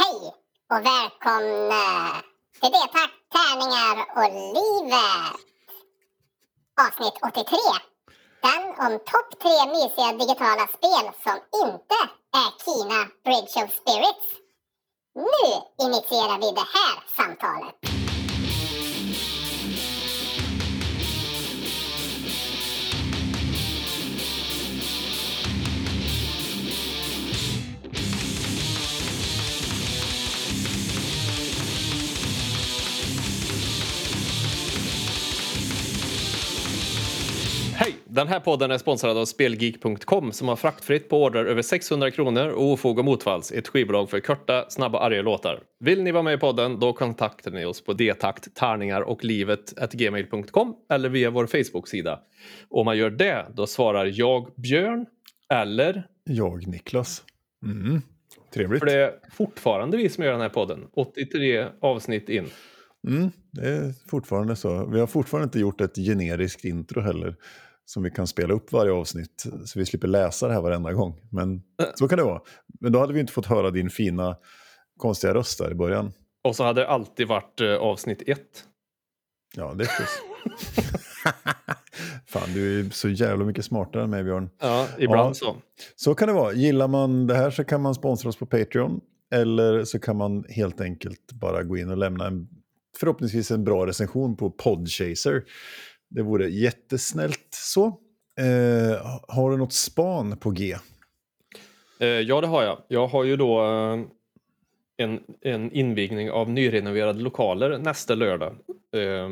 Hej och välkomna till det tack, tärningar och livet. Avsnitt 83. Den om topp tre mysiga digitala spel som inte är Kina Bridge of Spirits. Nu initierar vi det här samtalet. Den här podden är sponsrad av Spelgeek.com som har fraktfritt på order över 600 kronor och ofog och motvalls, ett skivbolag för korta, snabba, arga låtar. Vill ni vara med i podden, då kontaktar ni oss på detakt, tärningar och livet gmail.com eller via vår Facebook-sida. Om man gör det, då svarar jag Björn eller, Jag, Niklas. Mm. Trevligt. för det är fortfarande vi som gör den här podden, 83 avsnitt in. Mm, det är fortfarande så. Vi har fortfarande inte gjort ett generiskt intro heller som vi kan spela upp varje avsnitt så vi slipper läsa det här varenda gång. Men så kan det vara. Men då hade vi inte fått höra din fina konstiga röst där i början. Och så hade det alltid varit eh, avsnitt ett. Ja, det är förstås. Fan, du är så jävla mycket smartare än mig, Björn. Ja, ibland Ja. så. Så kan det vara. Gillar man det här så kan man sponsra oss på Patreon. Eller så kan man helt enkelt bara gå in och lämna en, förhoppningsvis en bra recension på Podchaser. Det vore jättesnällt så. Eh, har du något span på G? Eh, ja, det har jag. Jag har ju då eh, en, en invigning av nyrenoverade lokaler nästa lördag. Eh,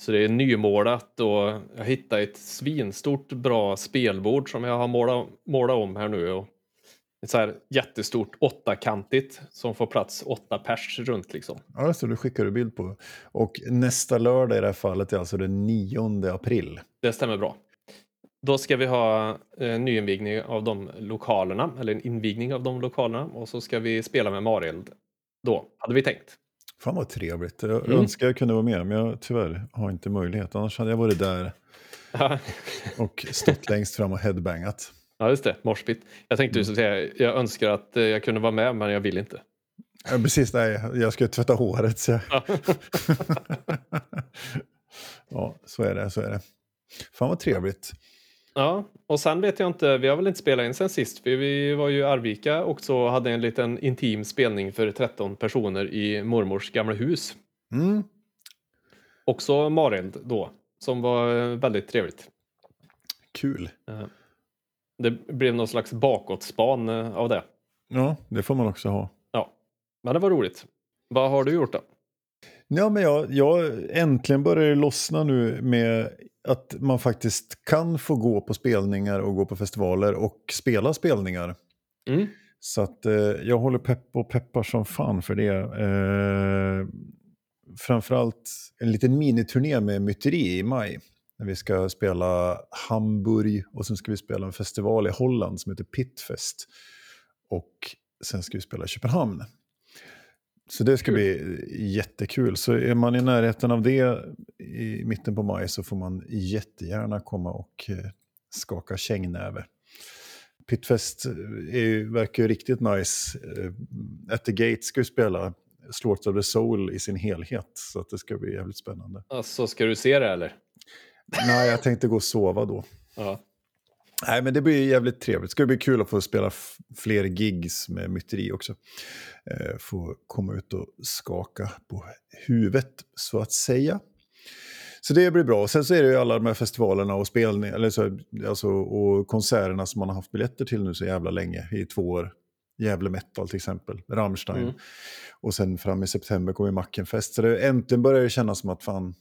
så det är nymålat och jag hittade ett svinstort bra spelbord som jag har målat, målat om här nu. Och så här jättestort åttakantigt som får plats åtta pers runt liksom. Ja, det står du skickar du bild på. Och nästa lördag i det här fallet är alltså den 9 april. Det stämmer bra. Då ska vi ha eh, nyinvigning av de lokalerna, eller en invigning av de lokalerna och så ska vi spela med Marield då, hade vi tänkt. Fan vad trevligt. Jag Mm. önskar jag kunde vara med, men jag tyvärr har inte möjlighet. Annars hade jag varit där och stått längst fram och headbangat. Ja, just det. Morspit. Jag tänkte ju så säga, jag önskar att eh, jag kunde vara med, men jag vill inte. Ja, precis, nej, jag ska tvätta håret. Så jag... Ja. ja, så är det, så är det. Fan vad trevligt. ja, och sen vet jag inte, vi har väl inte spelat in sen sist, för vi var ju i Arvika och så hade en liten intim spelning för 13 personer i mormors gamla hus. Mm. Också Marield då, som var eh, väldigt trevligt. Kul. Det blev någon slags bakåtspan eh, av det. Ja, det får man också ha. Ja, men det var roligt. Vad har du gjort då? Ja, men jag, jag äntligen börjar det lossna nu med att man faktiskt kan få gå på spelningar och gå på festivaler och spela spelningar. Mm. Så att eh, jag håller pepp och peppar som fan för det. Eh, framförallt en liten miniturné med myteri i maj. När vi ska spela Hamburg och sen ska vi spela en festival i Holland som heter Pitfest. Och sen ska vi spela i Köpenhamn. Så det ska Kul. bli jättekul. Så är man i närheten av det i mitten på maj så får man jättegärna komma och eh, skaka kängnäve. Pitfest eh, är, verkar ju riktigt nice. Eh, At the Gate ska ju spela Slaughter of the Soul i sin helhet. Så att det ska bli jävligt spännande. Alltså, ska du se det eller? Nej, jag tänkte gå och sova då. Ja. Nej, men det blir jävligt trevligt. Det ska bli kul att få spela fler gigs med myteri också. Eh, få komma ut och skaka på huvudet, så att säga. Så det blir bra. Sen så är det ju alla de här festivalerna och spelningar, eller så, alltså, och konserterna som man har haft biljetter till nu så jävla länge, i två år. Gävle Metal till exempel, Rammstein. Mm. Och sen fram i september kommer Mackenfest. Så det, äntligen börjar det kännas som att fan,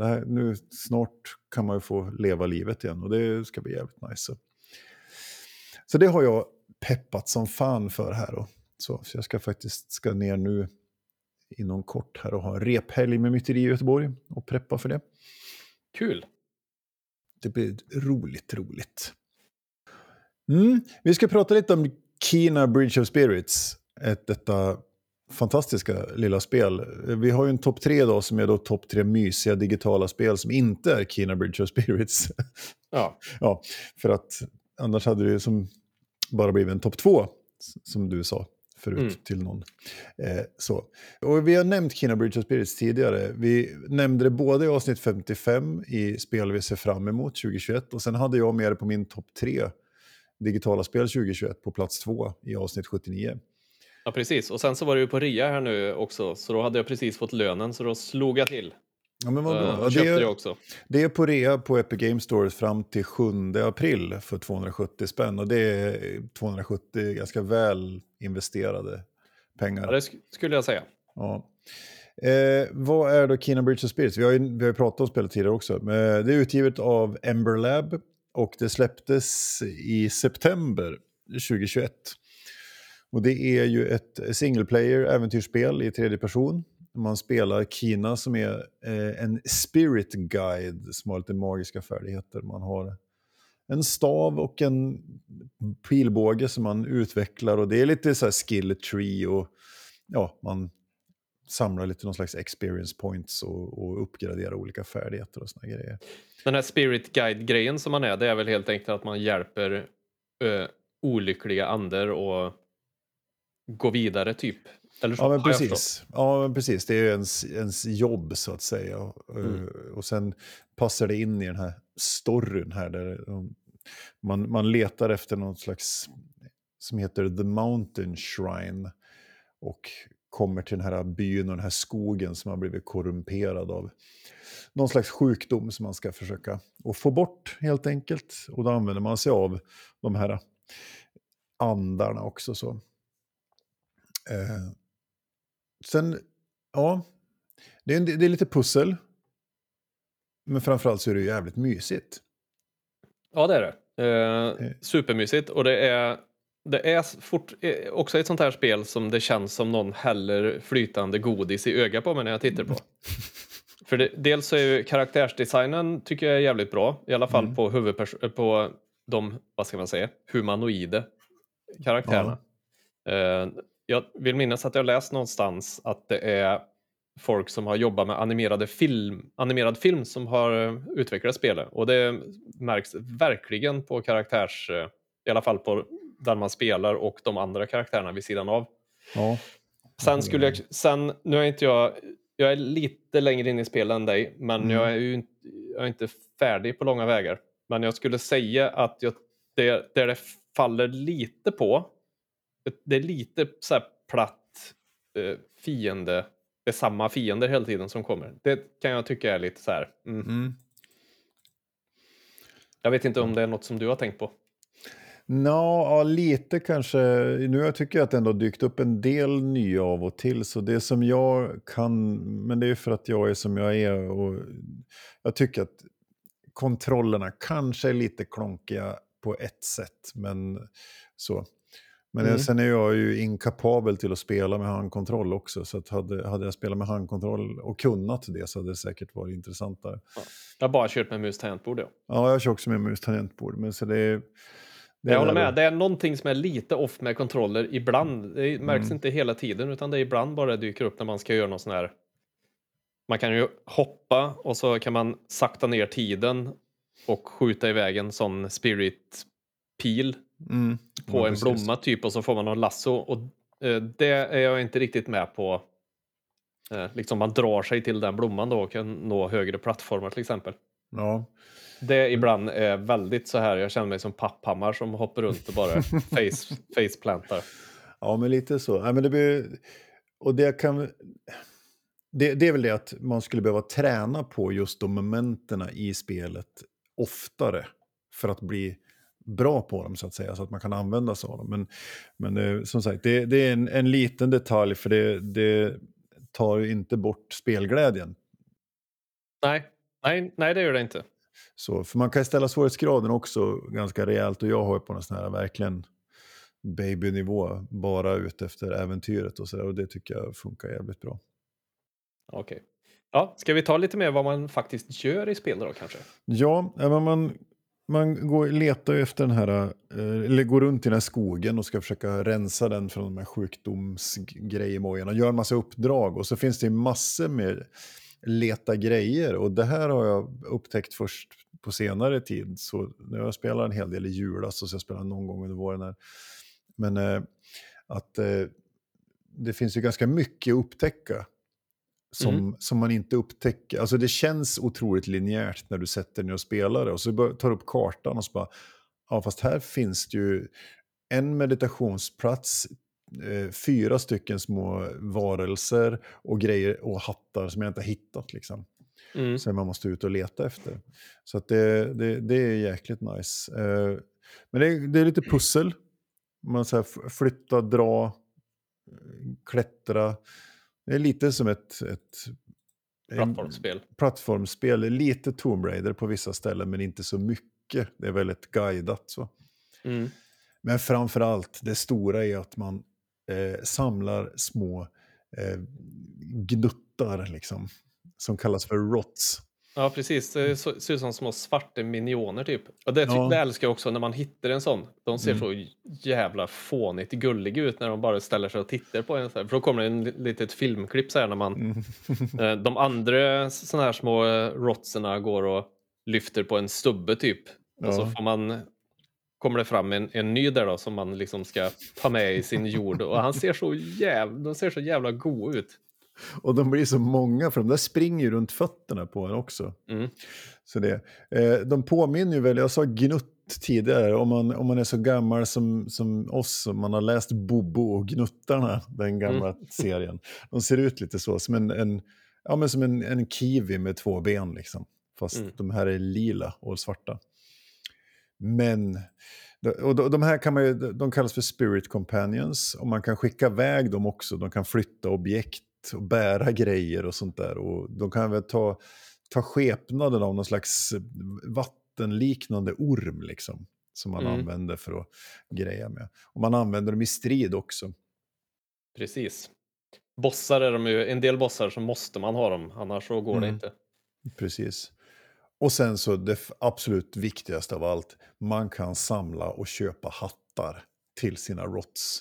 här, nu snart kan man ju få leva livet igen och det ska bli jävligt nice. Så, så det har jag peppat som fan för här. Och, så, så jag ska faktiskt ska ner nu inom kort här och ha en rephelg med myteri i Göteborg och preppa för det. Kul. Det blir roligt, roligt. Mm. Vi ska prata lite om Kina Bridge of Spirits. Ett, detta fantastiska lilla spel. Vi har ju en topp tre då som är då topp tre mysiga digitala spel som inte är Kina Bridge of Spirits. Ja, ja, för att annars hade det ju som bara blivit en topp två, som du sa. förut Mm. till någon. Eh, så. Och vi har nämnt Kina Bridge of Spirits tidigare. Vi nämnde det både i avsnitt 55 i spel vi ser fram emot 2021 och sen hade jag med det på min topp tre digitala spel 2021 på plats två i avsnitt 79. Ja, precis. Och sen så var det ju på rea här nu också, så då hade jag precis fått lönen, så då slog jag till. Ja, men vad bra. Eh, köpte det, det är, också. det är på rea på Epic Games Store fram till 7 april för 270 spänn och det är 270 ganska väl investerade pengar. Ja, det sk- skulle jag säga. Ja. Eh, vad är då Kina Bridge of Spirits? Vi har ju, vi har ju pratat om spelet tidigare också. Men det är utgivet av Ember Lab och det släpptes i september 2021. Och det är ju ett single player äventyrsspel i tredje person. Man spelar Kina som är eh, en spirit guide som har lite magiska färdigheter. Man har en stav och en pilbåge som man utvecklar och det är lite så här skill tree och ja, man samlar lite någon slags experience points och, och uppgraderar olika färdigheter och såna grejer. Den här spirit guide-grejen som man är, det är väl helt enkelt att man hjälper ö, olyckliga andar och gå vidare typ. Eller så, Ja, men precis. Ja, men precis. Det är ens, ens jobb så att säga. Mm. Eh, Och sen passar det in i den här storyn här där man, man letar efter något slags som heter The Mountain Shrine och kommer till den här byn och den här skogen som har blivit korrumperad av någon slags sjukdom som man ska försöka att få bort helt enkelt. Och då använder man sig av de här andarna också. så. Eh, sen, ja, det är, det är lite pussel. Men framförallt så är det jävligt mysigt. Ja, det är det. Eh, Eh. supermysigt och det är, det är fort, eh, också ett sånt här spel som det känns som någon häller flytande godis i ögat på mig när jag tittar på. För det, dels så är ju karaktärsdesignen tycker jag är jävligt bra, i alla fall Mm. på huvudpers- på de, vad ska man säga, humanoide karaktärerna. Eh, jag vill minnas att jag läst någonstans att det är folk som har jobbat med animerade film, animerad film som har eh, utvecklat spelet. Och det märks verkligen på karaktärs... eh, I alla fall på den man spelar och de andra karaktärerna vid sidan av. Ja, Sen skulle jag... Sen, nu är inte jag... Jag är lite längre in i spelet än dig, men Mm. jag är ju inte, jag är inte färdig på långa vägar. Men jag skulle säga att jag, det, där det faller lite på, det är lite så här platt eh, fiende, det är samma fiender hela tiden som kommer. Det kan jag tycka är lite så här. Mm. mm. Jag vet inte om det är något som du har tänkt på. Nå, ja, lite kanske. Nu tycker jag att det ändå dykt upp en del nya av och till. Så det som jag kan, men det är för att jag är som jag är. Och jag tycker att kontrollerna kanske är lite klonkiga på ett sätt. Men så. Men Mm. sen är jag ju inkapabel till att spela med handkontroll också. Så hade, hade jag spelat med handkontroll och kunnat det så hade det säkert varit intressantare. Jag har bara kört med mus tangentbord. Ja. Ja, jag kör också med mus tangentbord. Men så det är... det Jag håller med. Det är någonting som är lite off med kontroller ibland. Det märks Mm. inte hela tiden utan det är ibland bara det dyker upp när man ska göra någon sån här. Man kan ju hoppa och så kan man sakta ner tiden och skjuta iväg en sån spirit pil Mm. på Ja, en precis. blomma typ och så får man någon lasso och eh, det är jag inte riktigt med på. Eh, liksom man drar sig till den blomman då och kan nå högre plattformar till exempel. Ja. Det ibland är väldigt så här, jag känner mig som Papphammar som hoppar runt och bara face, faceplantar. ja, men lite så. Ja, men det blir... Och det kan... Det, det är väl det att man skulle behöva träna på just de momenterna i spelet oftare för att bli bra på dem så att säga, så att man kan använda sig av dem. Men, men eh, som sagt, det, det är en, en liten detalj för det, det tar ju inte bort spelglädjen. Nej, nej, nej det gör det inte. Så, för man kan ställa svårighetsgraden också ganska rejält och jag har ju på en sån här verkligen babynivå bara ut efter äventyret och så där, och det tycker jag funkar jävligt bra. Okej. Ja, ska vi ta lite mer vad man faktiskt gör i spel då kanske? Ja, ja, men man, man går, letar ju efter den här, eh, eller går runt i den här skogen och ska försöka rensa den från de här sjukdomsgrejemojorna. Gör en massa uppdrag och så finns det ju massor med leta grejer och det här har jag upptäckt först på senare tid. Så när jag spelar en hel del i julas och så jag spelar någon gång under våren här. Men eh, att eh, det finns ju ganska mycket att upptäcka. Som, Mm. som man inte upptäcker. Alltså det känns otroligt linjärt när du sätter dig och spelar det. Och så tar du upp kartan och så bara, ja fast här finns det ju en meditationsplats, eh, fyra stycken små varelser och grejer och hattar som jag inte har hittat liksom. Mm. Som man måste ut och leta efter. Så det, det, det är jäkligt nice. Eh, men det är, det är lite pussel. Man så här flytta, dra, eh, klättra. Det är lite som ett... ett Plattformsspel. plattformsspel. Lite Tomb Raider på vissa ställen, men inte så mycket. Det är väldigt guidat så. Mm. Men framför allt, det stora är att man eh, samlar små eh, gnuttar, liksom, som kallas för rots. Ja, precis. Det så- ser ut som små svarta minioner typ. Och det, ty- Ja. det älskar jag också när man hittar en sån. De ser Mm. så jävla fånigt gulliga ut när de bara ställer sig och tittar på en. Så här. För då kommer det en li- litet filmklipp så här när man... Mm. eh, de andra såna här små eh, rotserna går och lyfter på en stubbe typ. Och så Ja. får man... Kommer det fram en, en ny där då som man liksom ska ta med i sin jord. Och han ser så jävla, de ser så jävla goda ut. Och de blir så många, för de där springer ju runt fötterna på en också. Mm. Så det, eh, de påminner ju väl, jag sa gnutt tidigare, om man, om man är så gammal som, som oss, om man har läst Bobo och Gnuttarna, den gamla Mm. serien. De ser ut lite så, som en, en, ja, men som en, en kiwi med två ben liksom. Fast Mm. de här är lila och svarta. Men, och de, de här kan man ju, de kallas för spirit companions och man kan skicka iväg dem också. De kan flytta objekt och bära grejer och sånt där. Och de kan väl ta, ta skepnaden av någon slags vattenliknande orm liksom. Som man Mm. använder för att greja med. Och man använder dem i strid också. Precis. Bossar är de ju, en del bossar så måste man ha dem, annars så går det Mm. inte. Precis. Och sen så det absolut viktigaste av allt. Man kan samla och köpa hattar till sina rots.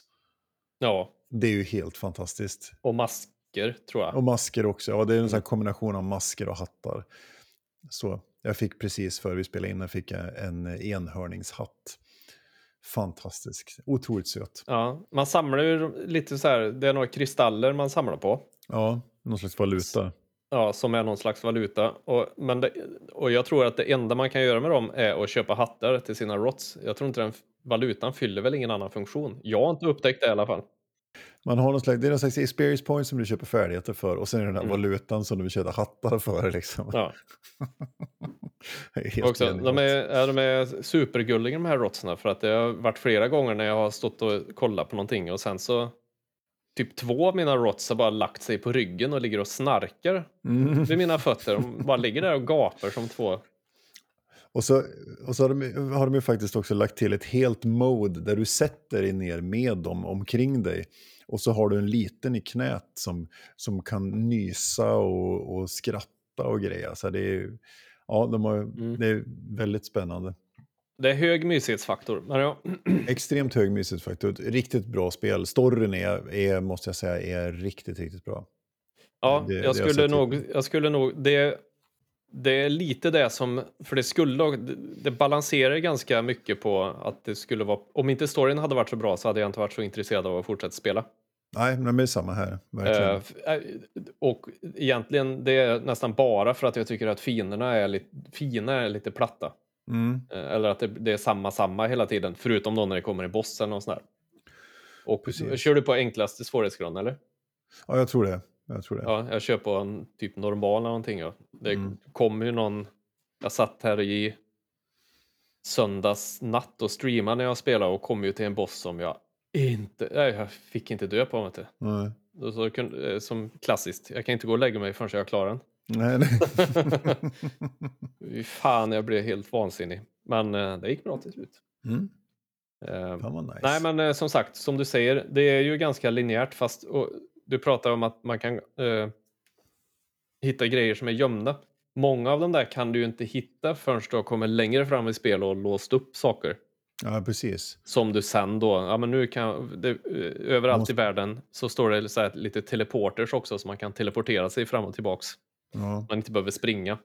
Ja, Det är ju helt fantastiskt. och masker tror jag. Och masker också. Ja, det är en sån här kombination av masker och hattar. Så jag fick precis före vi spelade in, jag fick en enhörningshatt. Fantastisk. Otroligt söt. Ja, man samlar ju lite så här, det är några kristaller man samlar på. Ja, någon slags valuta. Ja, som är någon slags valuta. Och, men det, och jag tror att det enda man kan göra med dem är att köpa hattar till sina rots. Jag tror inte den valutan fyller väl ingen annan funktion. Jag har inte upptäckt det i alla fall. Man har någon slags, det är någon slags experience point som du köper färdigheter för och sen är det den här Mm. valutan som du köpa hattar för. Liksom. Ja, också, de, är, de är supergulliga de här rotsarna för att det har varit flera gånger när jag har stått och kollat på någonting och sen så typ två av mina rots har bara lagt sig på ryggen och ligger och snarkar Mm. vid mina fötter. De bara ligger där och gapar som två. Och så, och så har, de, har de ju faktiskt också lagt till ett helt mode där du sätter dig ner med dem omkring dig. Och så har du en liten i knät som, som kan nysa och, och skratta och grejer. Så det är, ja, de har, Mm. det är väldigt spännande. Det är hög mysighetsfaktor. Ja, Extremt hög mysighetsfaktor. Riktigt bra spel. Storyn är, är, måste jag säga, är riktigt, riktigt bra. Ja, Det- det jag, skulle sett nog, jag skulle nog... Det, det är lite det som... För det skulle... Det, balanserar ganska mycket på att det skulle vara... Om inte storyn hade varit så bra så hade jag inte varit så intresserad av att fortsätta spela. Nej, men det är samma här. Verkligen. Eh, och egentligen, det är nästan bara för att jag tycker att fienderna är lite, fina är lite platta. Mm. Eh, eller att det, det är samma, samma hela tiden. Förutom då när det kommer i bossen och sådär. Och Precis. kör du på enklaste svårighetsgrad eller? Ja, jag tror det. Jag tror det. Ja, jag kör på en typ normal eller någonting. Ja. Det Mm. kom ju någon... Jag satt här i söndags natt och streamade när jag spelade och kom ju till en boss som jag inte... Nej, jag fick inte dö på. Vet. Nej. Så eh, som klassiskt, jag kan inte gå och lägga mig förrän jag är klar den. Nej, nej. Fan, jag blev helt vansinnig. Men eh, det gick bra till slut. Mm. Eh, nice. Nej, men eh, som sagt, som du säger, det är ju ganska linjärt fast och, du pratar om att man kan eh, hitta grejer som är gömda. Många av dem där kan du ju inte hitta förrän du har kommit längre fram i spel och låst upp saker. Ja, precis. Som du sen då, ja men nu kan, det, eh, överallt måste- i världen så står det så här lite teleporters också så man kan teleportera sig fram och tillbaks. Ja. Man inte behöver springa.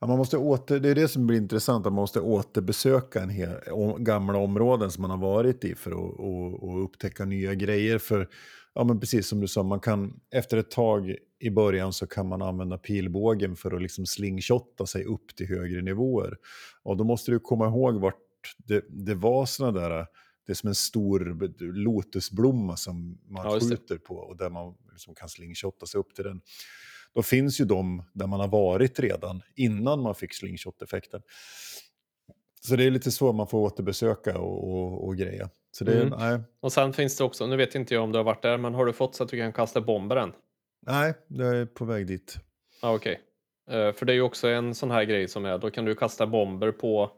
Ja, man måste åter, det är det som blir intressant, att man måste återbesöka en hel, gamla områden som man har varit i för att och, och upptäcka nya grejer. För ja, men precis som du sa, man kan, efter ett tag i början så kan man använda pilbågen för att liksom slingshotta sig upp till högre nivåer. Och då måste du komma ihåg vart det, det var sådana där, det är som en stor lotusblomma som man Ja, skjuter på och där man liksom kan slingshotta sig upp till den. Då finns ju de där man har varit redan innan man fick slingshot-effekten. Så det är lite så man får återbesöka och, och, och greja. Så det, Mm. nej, Och sen finns det också, nu vet inte jag om du har varit där, men har du fått så att du kan kasta bomber än? nej, jag är på väg dit. Ja, okej. Eh, för det är ju också en sån här grej som är, då kan du kasta bomber på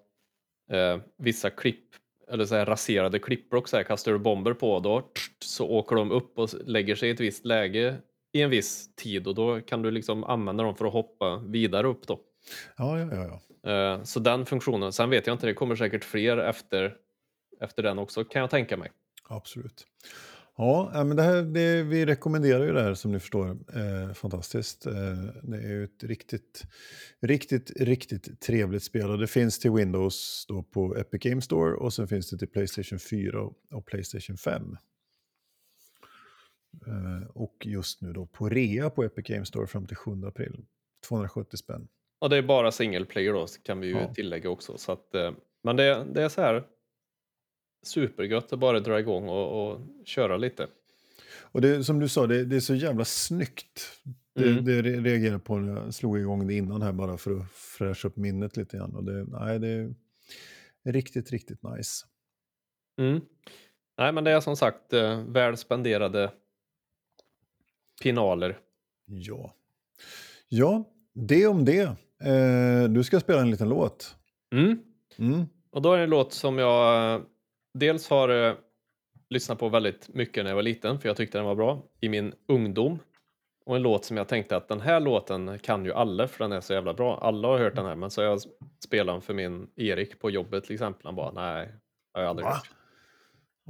eh, vissa klipp, eller så här raserade klippblock, så här kastar du bomber på, då så åker de upp och lägger sig i ett visst läge i en viss tid och då kan du liksom använda dem för att hoppa vidare upp då. Ja, ja, ja. ja. Eh, så den funktionen, sen vet jag inte, det kommer säkert fler efter, efter den också kan jag tänka mig. Absolut. Ja, men det här, det, vi rekommenderar ju det här som ni förstår. Eh, fantastiskt. Eh, det är ju ett riktigt, riktigt, riktigt trevligt spel. Och det finns till Windows då på Epic Game Store och sen finns det till Playstation 4 och, och Playstation 5. Eh, och just nu då på rea på Epic Game Store fram till 7 april. 270 spänn. Och det är bara single player då, kan vi ju Ja. tillägga också. Så att, eh, men det, det är så här supergött att bara dra igång och, och köra lite. Och det, som du sa, det, det är så jävla snyggt. Det, Mm. det re- reagerade på när jag slog igång det innan här bara för att fräscha upp minnet lite grann. Och det, nej, det är riktigt, riktigt nice. Mm. Nej, men det är som sagt eh, väl spenderade pinaler. Ja. Ja, det om det. Eh, du ska spela en liten låt. Mm. Mm. Och då är det en låt som jag eh, dels har eh, lyssnat på väldigt mycket när jag var liten, för jag tyckte den var bra i min ungdom. Och en låt som jag tänkte att den här låten kan ju alla, för den är så jävla bra. Alla har hört den här, men så har jag spelat den för min Erik på jobbet till exempel. Han bara, nej, har jag aldrig Va? hört.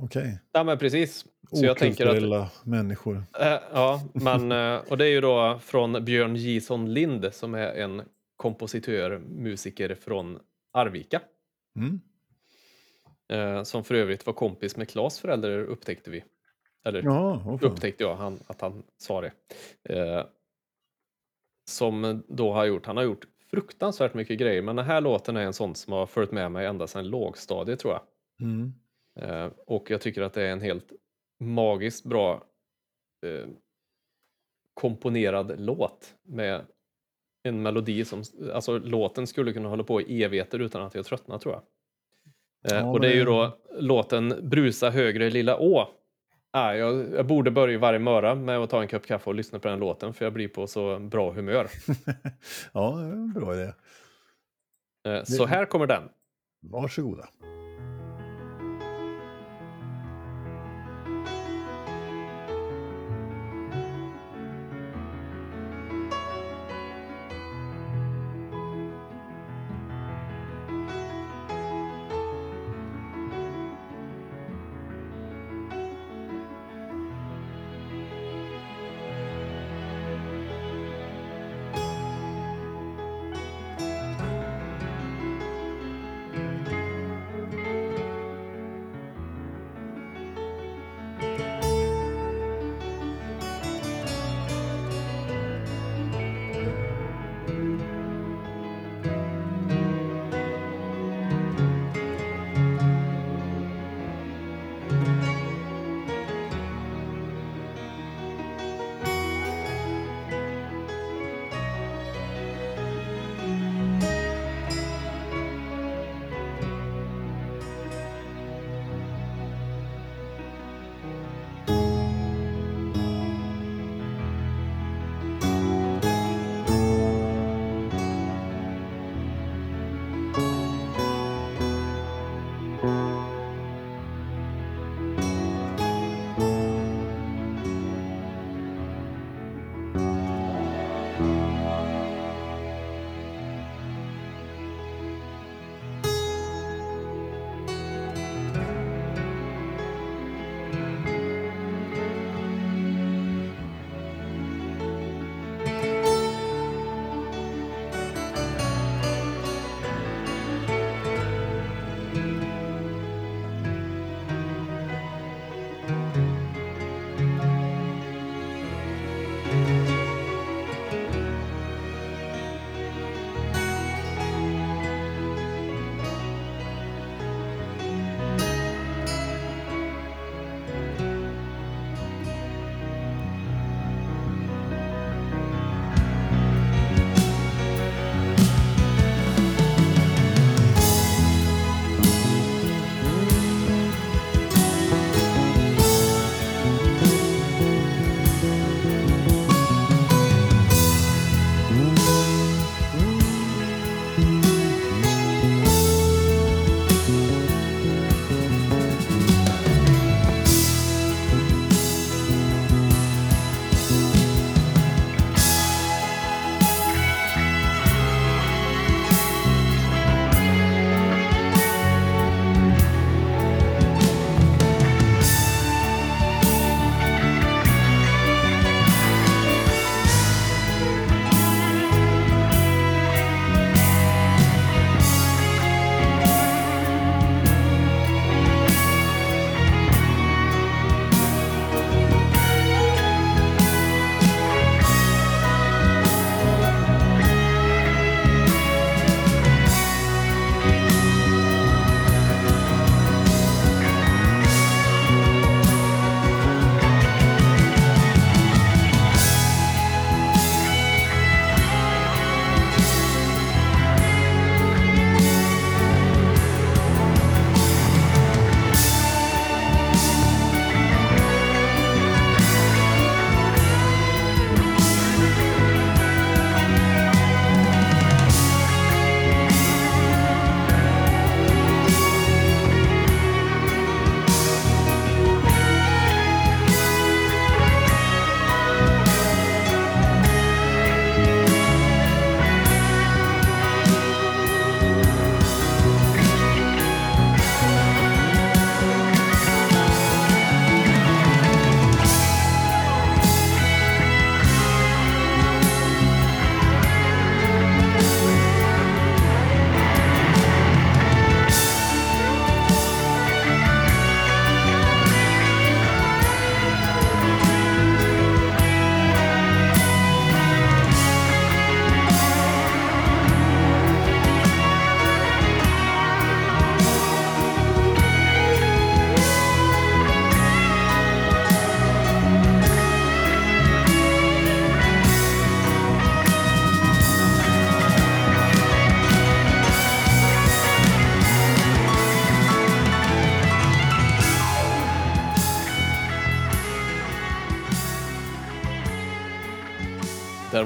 Okej. Ja, men precis. Så jag tänker att människor. Eh, ja, men, eh, och det är ju då från Björn Jison Lind som är en kompositör, musiker från Arvika. Mm. Eh, som för övrigt var kompis med Klas föräldrar upptäckte vi. Eller Ja, upptäckte jag han, att han sa det. Eh, som då har gjort, han har gjort fruktansvärt mycket grejer men den här låten är en sån som har följt med mig ända sedan lågstadiet tror jag. Mm. Eh, och jag tycker att det är en helt magiskt bra eh, komponerad låt med en melodi som, alltså låten skulle kunna hålla på i evigheter utan att jag tröttnar tror jag. Eh, Ja, och det är ju då låten Brusa högre lilla å. Ah, jag, jag borde börja varje morgon med att ta en kopp kaffe och lyssna på den låten för jag blir på så bra humör. ja, det är en bra idé. Eh, så här kommer den. Varsågoda.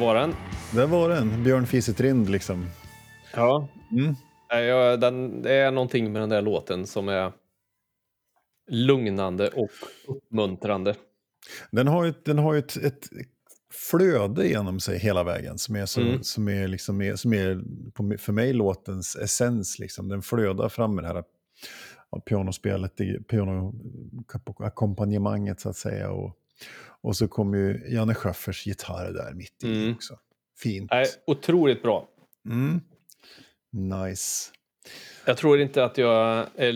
Var den. Där var den, Björn Fisetrind liksom. Ja. Mm. Jag, den, det är någonting med den där låten som är lugnande och uppmuntrande. Den har ju, den har ju ett, ett flöde genom sig hela vägen som är, så, Mm. som är, liksom, är, som är på, för mig låtens essens. Liksom. Den flödar fram med det här ja, pianospelet, pianoackompanjemanget så att säga. Och, och så kommer ju Janne Schaffers gitarr där mitt i Mm. också. Fint. Nej, otroligt bra. Mm. Nice. Jag tror inte att jag eh,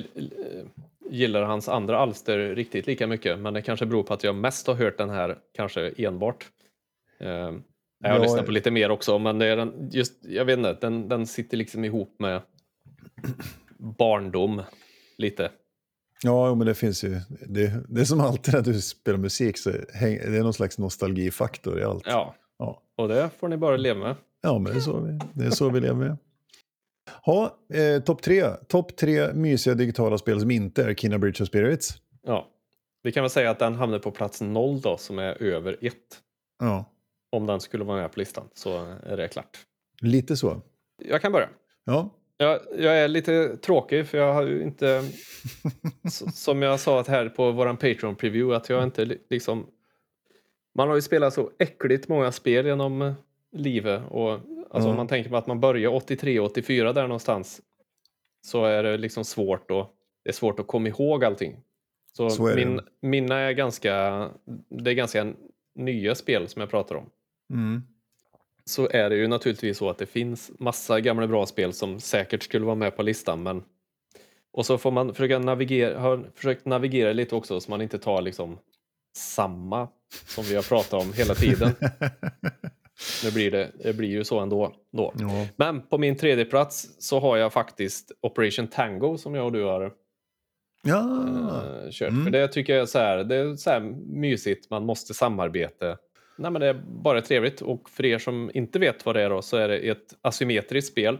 gillar hans andra alster riktigt lika mycket, men det kanske beror på att jag mest har hört den här kanske enbart. Eh, jag har Ja, lyssnat på lite mer också, men det är den, just, jag vet inte, den, den sitter liksom ihop med barndom lite. Ja, men det finns ju. Det, det är som alltid när du spelar musik, så häng, det är någon slags nostalgifaktor i allt. Ja, Ja. och det får ni bara leva med. Ja, men det är så vi, det är så vi lever med. Ha, eh, topp tre. Topp tre mysiga digitala spel som inte är Kina Bridge of Spirits. Ja. Vi kan väl säga att den hamnar på plats noll då, som är över ett. Ja, Om den skulle vara med på listan så är det klart. lite så. Jag kan börja. Ja, Jag, jag är lite tråkig för jag har ju inte, som jag sa att här på våran Patreon preview, att jag inte li- liksom... Man har ju spelat så äckligt många spel genom eh, livet och alltså Ja. om man tänker på att man börjar 83, 84 där någonstans så är det liksom svårt att, det är svårt att komma ihåg allting. Så, Så min, mina är ganska, det är ganska nya spel som jag pratar om mm. så är det ju naturligtvis så att det finns massa gamla bra spel som säkert skulle vara med på listan. Men... Och så får man försöka navigera, har försökt navigera lite också så man inte tar liksom samma som vi har pratat om hela tiden. Nu blir det, det blir ju så ändå. Då. ja. Men på min tredje plats så har jag faktiskt Operation Tango som jag och du har ja. eh, kört. Mm. För det tycker jag är så här, det är så här mysigt, man måste samarbeta. Nej, men det är bara trevligt och för er som inte vet vad det är då så är det ett asymmetriskt spel.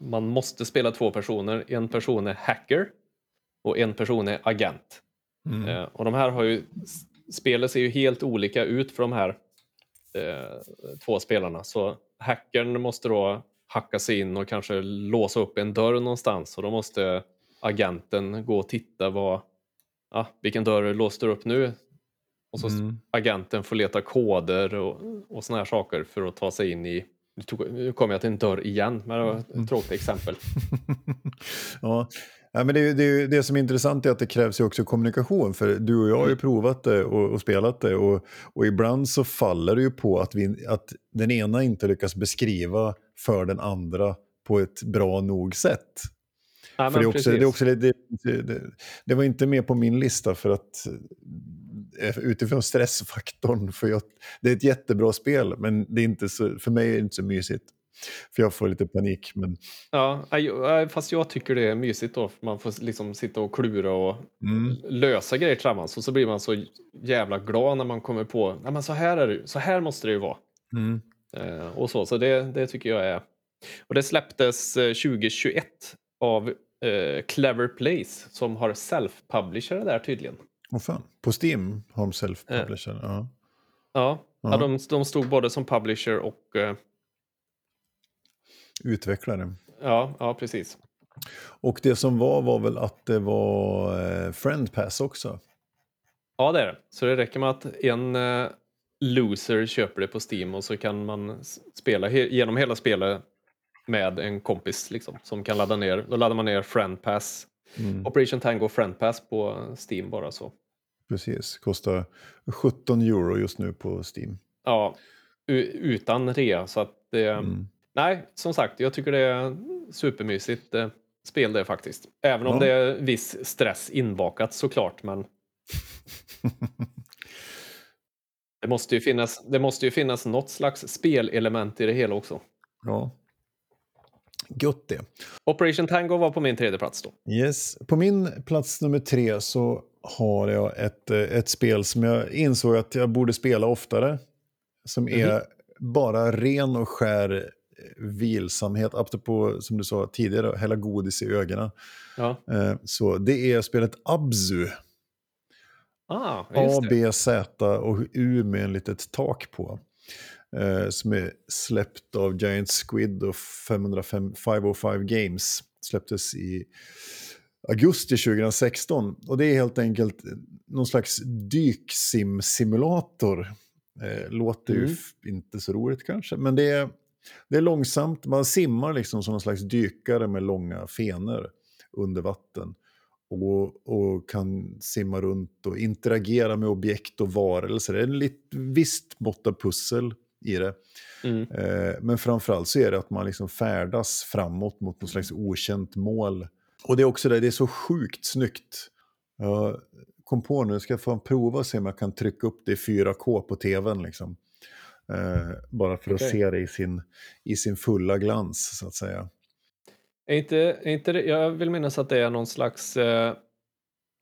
Man måste spela två personer. En person är hacker och en person är agent. Mm. Eh, och de här har ju, spelet ser ju helt olika ut för de här eh, två spelarna. Så hackern måste då hacka sig in och kanske låsa upp en dörr någonstans och då måste agenten gå och titta vad, ja, vilken dörr låste du upp nu? Och så Mm. agenten får leta koder och, och såna här saker för att ta sig in i nu tog- Nu kommer jag till en dörr igen, men det var ett tråkigt exempel. ja. Ja, men det, är det, är det som är intressant är att det krävs ju också kommunikation. För du och jag har ju provat det och, och spelat det. Och, och ibland så faller det ju på att, vi, att den ena inte lyckas beskriva för den andra på ett bra nog sätt. Ja, För det, är men också, det, är precis. också, det, det, det, det var inte med på min lista för att utifrån stressfaktorn. För jag, det är ett jättebra spel, men det är inte så, för mig är det inte så mysigt. För jag får lite panik. Men, Ja, fast jag tycker det är mysigt då. Man får liksom sitta och klura och mm, lösa grejer tillsammans. Och så blir man så jävla glad när man kommer på Nej, men så här är det, så här måste det ju vara. mm, Eh, och så så det, det tycker jag är... Och det släpptes eh, 2021 av eh, Clever Place som har self-publisher där tydligen. Vad fan. På Steam har de self-publisher. Ja. Ja, Ja. ja. de, de stod både som publisher och... Eh, Utvecklare. ja, ja, precis. Och det som var var väl att det var eh, Friend Pass också. Ja, det är det. Så det räcker med att en eh, loser köper det på Steam och så kan man spela he- genom hela spelet med en kompis liksom, som kan ladda ner. Då laddar man ner Friend Pass, Mm, Operation Tango Friend Pass på Steam bara så. Precis, kostar 17 euro just nu på Steam. Ja, utan rea. Så att det, Mm. Nej, som sagt, jag tycker det är supermysigt eh, spel det faktiskt. Även om Ja. det är viss stress inbakat såklart, men det måste ju finnas, det måste ju finnas något slags spelelement i det hela också. Ja. Gött det. Operation Tango var på min tredje plats då. Yes. På min plats nummer tre så har jag ett, eh, ett spel som jag insåg att jag borde spela oftare. Som är bara ren och skär eh, vilsamhet, apropå som du sa tidigare, hälla godis i ögonen. Ja, Eh, Så det är spelet Abzu. ah, A. B, Z och U med en litet tak på. Som är släppt av Giant Squid och 505, 505 Games. Släpptes i augusti 2016. Och det är helt enkelt någon slags dyksim-simulator. Eh, låter ju Mm. f- inte så roligt kanske, men det är, det är långsamt. Man simmar liksom som någon slags dykare med långa fenor under vatten och, och kan simma runt och interagera med objekt och varelser. Det är ett lit- visst mått av pussel i det. Mm. Eh, men framförallt så är det att man liksom färdas framåt mot något slags okänt mål. Och det är också det, det är så sjukt snyggt. Jag kom på nu, ska jag få prova och se om jag kan trycka upp det i 4K på tvn. Liksom. Eh, bara för att Okej. se det i sin, i sin fulla glans, så att säga. Är inte, är inte det, jag vill minnas att det är någon slags, eh,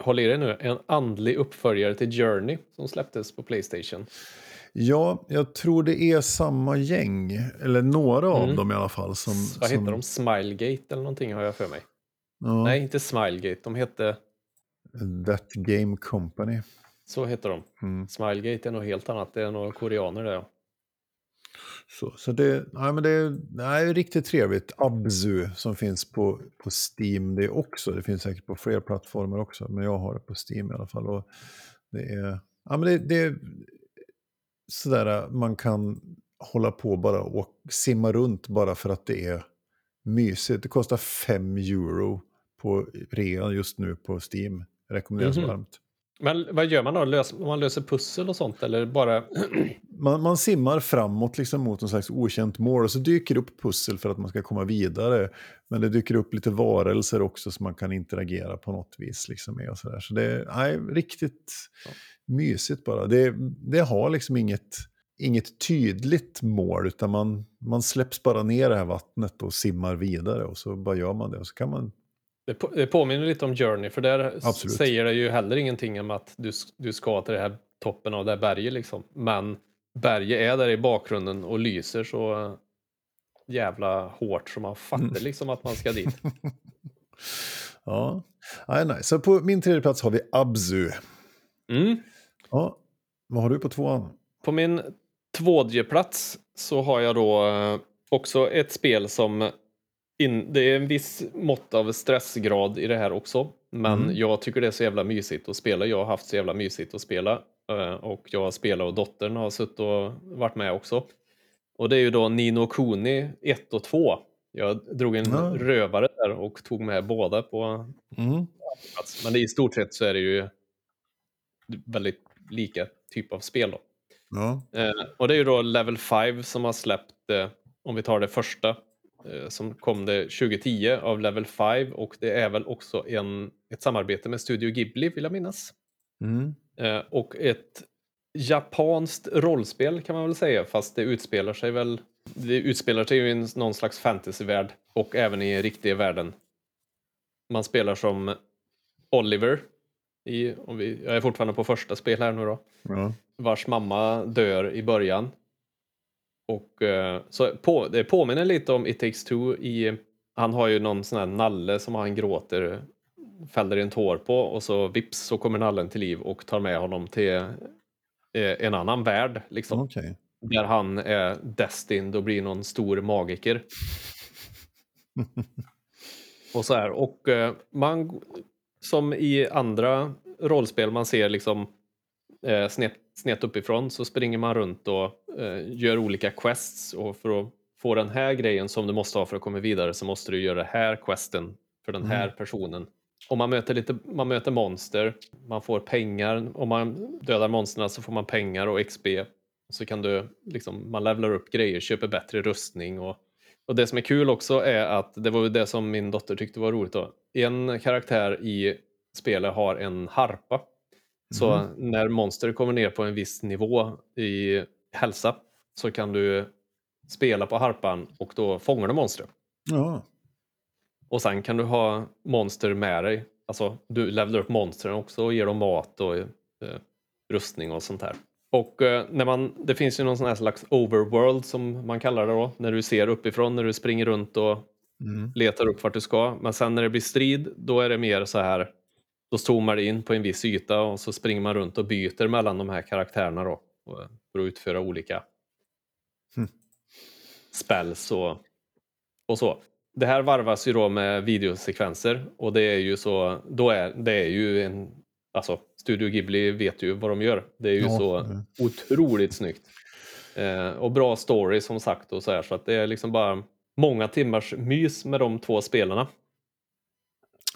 håll i dig nu, en andlig uppföljare till Journey som släpptes på Playstation. Ja, jag tror det är samma gäng, eller några av Mm. dem i alla fall. Som, Vad som, heter de? Smilegate eller någonting har jag för mig. Ja, Nej, inte Smilegate. De hette, That Game Company. så heter de. Mm. Smilegate är något helt annat. Det är några koreaner där. ja. Så, så det, nej, men det, är, nej, riktigt trevligt. Abzu som finns på, på Steam det också. Det finns säkert på fler plattformar också, men jag har det på Steam i alla fall. Och det är, ja, men det, det är sådär man kan hålla på bara och simma runt bara för att det är mysigt. Det kostar 5 euro på rea just nu på Steam. Rekommenderas Mhm. varmt. Men vad gör man då? Lös, man löser pussel och sånt eller bara... Man, man simmar framåt liksom mot någon slags okänt mål och så dyker det upp pussel för att man ska komma vidare. Men det dyker upp lite varelser också som man kan interagera på något vis liksom med. Och så, där. så det är nej, riktigt Ja. mysigt bara. Det, det har liksom inget, inget tydligt mål utan man, man släpps bara ner i det här vattnet och simmar vidare och så bara gör man det. Och så kan man Det, på, det påminner lite om Journey för där Absolut. säger det ju heller ingenting om att du, du ska till det här toppen av det här berget liksom. Men berget är där i bakgrunden och lyser så jävla hårt så man fattar Mm. liksom att man ska dit. Ja, nej, nej. Så på min tredje plats har vi Abzu. Mm. Ja, vad har du på tvåan? På min tvådje plats så har jag då eh, också ett spel som in, det är en viss mått av stressgrad i det här också. Men Mm. jag tycker det är så jävla mysigt att spela. Jag har haft så jävla mysigt att spela. eh, Och jag har spelat och dottern har suttit och varit med också. Och det är ju då Nino Kuni 1 och 2. Jag drog en Ja. rövare där och tog med båda på Mm. Men i stort sett så är det ju väldigt lika typ av spel då. Eh, och det är ju då Level 5 som har släppt, eh, om vi tar det första, som kom det 2010 av Level 5 och det är väl också en, ett samarbete med Studio Ghibli vill jag minnas. Mm. Eh, och ett japanskt rollspel kan man väl säga fast det utspelar sig väl det utspelar sig i någon slags fantasyvärld och även i riktiga världen. Man spelar som Oliver i, om vi, jag är fortfarande på första spel här nu då Ja. vars mamma dör i början. Och eh, så på, det påminner lite om It takes two i, han har ju någon sån här nalle som han gråter, fäller en tår på och så vips så kommer nallen till liv och tar med honom till eh, en annan värld liksom. Okej. Där han är destined att bli någon stor magiker. och så här. Och eh, man, som i andra rollspel, man ser liksom eh, snett, snett uppifrån så springer man runt och eh, gör olika quests. Och för att få den här grejen som du måste ha för att komma vidare så måste du göra den här questen för den här personen. Och man möter, lite, man möter monster, man får pengar. Om man dödar monstren så får man pengar och XP. Så kan du, liksom, man levlar upp grejer, köper bättre rustning. Och, och det som är kul också är att, det var det som min dotter tyckte var roligt då. En karaktär i spelet har en harpa. Så när monster kommer ner på en viss nivå i hälsa så kan du spela på harpan och då fångar du monstret. Ja. Och sen kan du ha monster med dig. Alltså du levlar upp monstren också och ger dem mat och eh, rustning och sånt här. Och eh, när man, det finns ju någon sån här slags overworld som man kallar det då. När du ser uppifrån, när du springer runt och Mm. letar upp vart du ska. Men sen när det blir strid, då är det mer så här. Då zoomar det in på en viss yta och så springer man runt och byter mellan de här karaktärerna då. och- För att utföra olika Hmm. spells och, och så. Det här varvas ju då med videosekvenser och det är ju så, då är det är ju en, alltså Studio Ghibli vet ju vad de gör. Det är ju Ja, så mm. otroligt snyggt. Eh, och bra story som sagt och så här så att det är liksom bara många timmars mys med de två spelarna.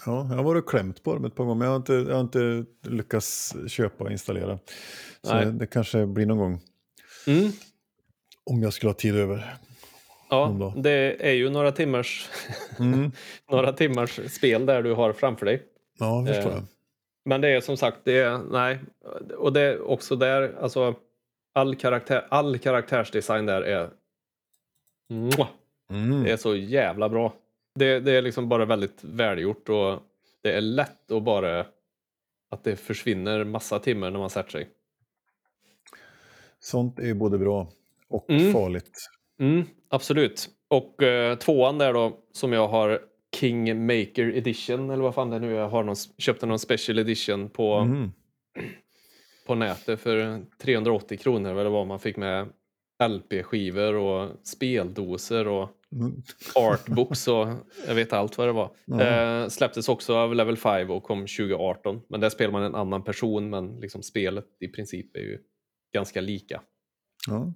Ja, jag har varit och klämt på dem ett par gånger, men jag har inte, jag har inte lyckats köpa och installera. Så Nej. det kanske blir någon gång, Mm. om jag skulle ha tid över. Ja, det är ju några timmars, Mm. några timmars spel där du har framför dig. Ja, det förstår Eh, jag. Men det är som sagt, det är, nej, och det är också där, alltså all, karaktär, all karaktärsdesign där är, Mwah! Mm. det är så jävla bra. Det, det är liksom bara väldigt välgjort och det är lätt att bara, att det försvinner massa timmar när man sätter sig. Sånt är ju både bra och Mm. farligt. Mm, absolut. Och eh, tvåan där då, som jag har King Maker Edition, eller vad fan det nu är. Jag har någon, köpte någon special edition på, Mm. på nätet för 380 kronor eller vad man fick med LP-skivor och speldoser och Mm. artbooks och jag vet allt vad det var. Ja. Eh, släpptes också av Level 5 och kom 2018. Men där spelar man en annan person men liksom spelet i princip är ju ganska lika. Ja.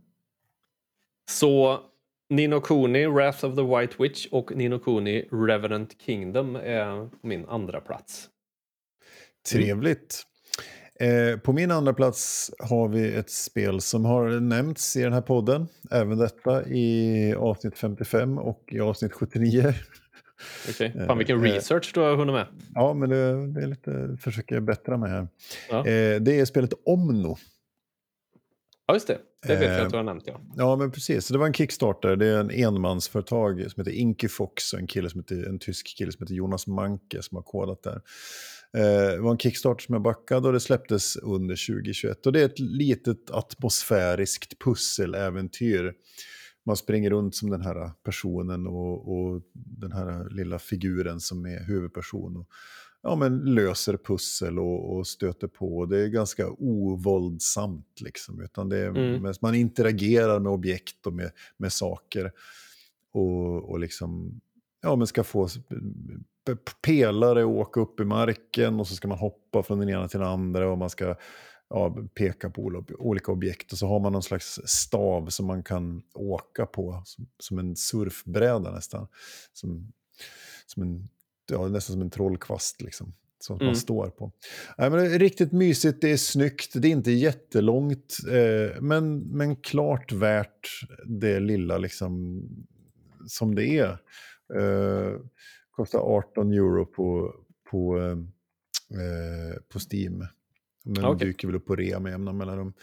Så Nino Kuni, Wrath of the White Witch och Nino Kuni, Revenant Kingdom är min andra plats. Trevligt. Eh, på min andra plats har vi ett spel som har nämnts i den här podden. Även detta i avsnitt 55 och i avsnitt 79. Okej. Fan vilken Eh, research du har hunnit med. Ja, men det, det är lite, försöker bättra mig här. Ja. Eh, det är spelet Omno. Ja, just det. Det vet jag Eh, att du har nämnt, ja. Ja, men precis. Så det var en Kickstarter. Det är en enmansföretag som heter Inkyfox och en, kille som heter, en tysk kille som heter Jonas Manke som har kodat där. Eh, det var en Kickstarter som jag backade och det släpptes under 2021. Och det är ett litet atmosfäriskt pusseläventyr. Man springer runt som den här personen och, och den här lilla figuren som är huvudperson. Och, ja, men löser pussel och, och stöter på. Det är ganska ovåldsamt. Liksom, utan det är, Mm. man interagerar med objekt och med, med saker. Och, och liksom, ja, men ska få pelare och åka upp i marken och så ska man hoppa från den ena till den andra och man ska ja, peka på olika objekt. Och så har man någon slags stav som man kan åka på, som, som en surfbräda nästan. Som, som en, ja, nästan som en trollkvast liksom. Som Mm. man står på. Nej, men det är riktigt mysigt, det är snyggt, det är inte jättelångt. Eh, men, men klart värt det lilla liksom, som det är. Eh, kostar 18 euro på, på, eh, eh, på Steam. Men Okej. dyker väl upp på rea med jämna mellanrum.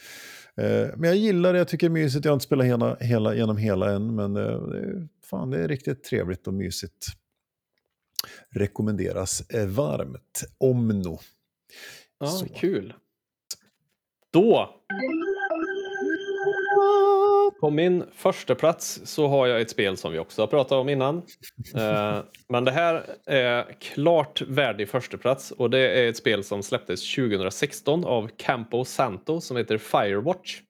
Eh, men jag gillar det, jag tycker det är mysigt. Jag har inte spelat hela, hela, genom hela än, men eh, fan, det är riktigt trevligt och mysigt. Rekommenderas eh, varmt. Omno. Ja, Så. kul. Då. På min första plats så har jag ett spel som vi också har pratat om innan. Eh, Men det här är klart värdig första plats och det är ett spel som släpptes 2016 av Campo Santo som heter Firewatch.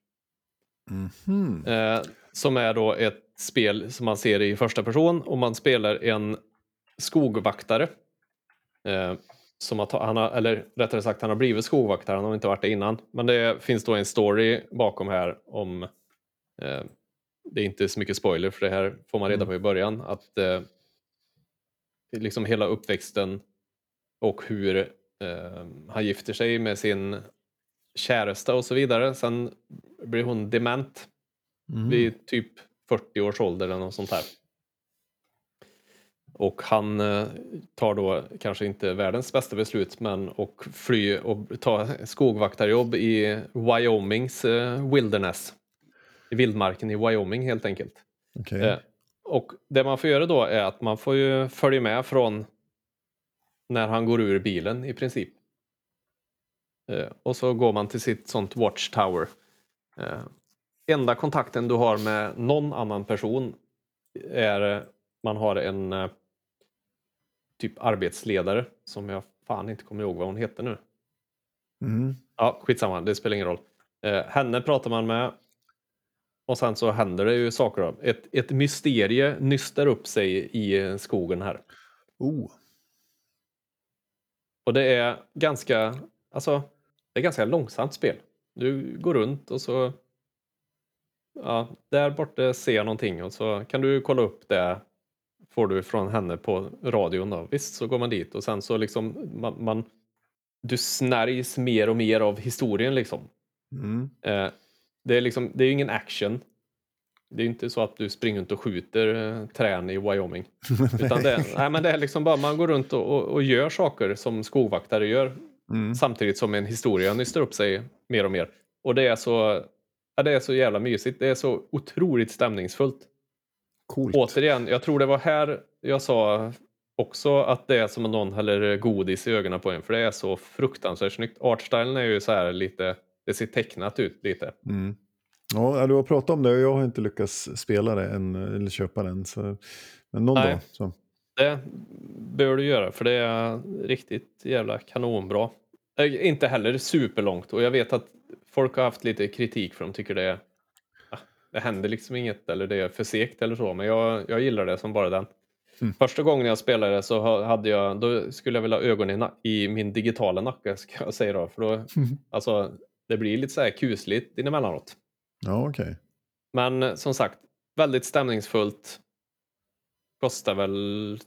Mhm. Eh, som är då ett spel som man ser i första person och man spelar en skogvaktare. Eh, som ta- han har, eller rättare sagt han har blivit skogvaktare, han har inte varit det innan. Men det finns då en story bakom här om, det är inte så mycket spoiler för det här får man reda Mm. på i början, att eh, liksom hela uppväxten och hur eh, han gifter sig med sin käresta och så vidare. Sen blir hon dement Mhm. vid typ 40 års ålder eller något sånt här. Och han eh, tar då kanske inte världens bästa beslut men och fly och ta skogvaktarjobb i Wyomings eh, wilderness. I vildmarken i Wyoming helt enkelt. Okej. Eh, och det man får göra då är att man får ju följa med från när han går ur bilen i princip. Eh, och så går man till sitt sånt watchtower. Eh, enda kontakten du har med någon annan person är eh, man har en eh, typ arbetsledare som jag fan inte kommer ihåg vad hon heter nu. Mhm. Ja, skitsamma, det spelar ingen roll. Eh, henne pratar man med och sen så händer det ju saker. Då. Ett, ett mysterie nystar upp sig i skogen här. Oh. Och det är ganska, alltså, det är ganska långsamt spel. Du går runt och så, ja, där borta ser jag någonting och så kan du kolla upp det får du från henne på radion då. Visst, så går man dit och sen så liksom man, man du snärjs mer och mer av historien liksom. Mm. Eh, det är liksom, det är ju ingen action. Det är inte så att du springer runt och skjuter eh, trän i Wyoming. Utan det, är- nej, men det är liksom bara man går runt och, och, och gör saker som skogvaktare gör Mm. samtidigt som en historia nystar upp sig mer och mer. Och det är så, ja, det är så jävla mysigt. Det är så otroligt stämningsfullt. Coolt. Återigen, jag tror det var här jag sa också att det är som om någon häller godis i ögonen på en. För det är så fruktansvärt snyggt. Artstylen är ju så här lite, det ser tecknat ut lite. Mm. Ja, du har pratat om det och jag har inte lyckats spela det än, eller köpa den. Så, men någon Nej. dag. Så. Det bör du göra för det är riktigt jävla kanonbra. Eh, Inte heller superlångt och jag vet att folk har haft lite kritik för de tycker det är ah, det händer liksom inget eller det är för segt eller så men jag, jag gillar det som bara den. Mm. Första gången jag spelade så ha- hade jag, då skulle jag vilja ha ögon i, i min digitala nacke ska jag säga då. För då alltså, det blir lite så här kusligt emellanåt. Ja, okej. Men eh, som sagt, väldigt stämningsfullt. Kostar väl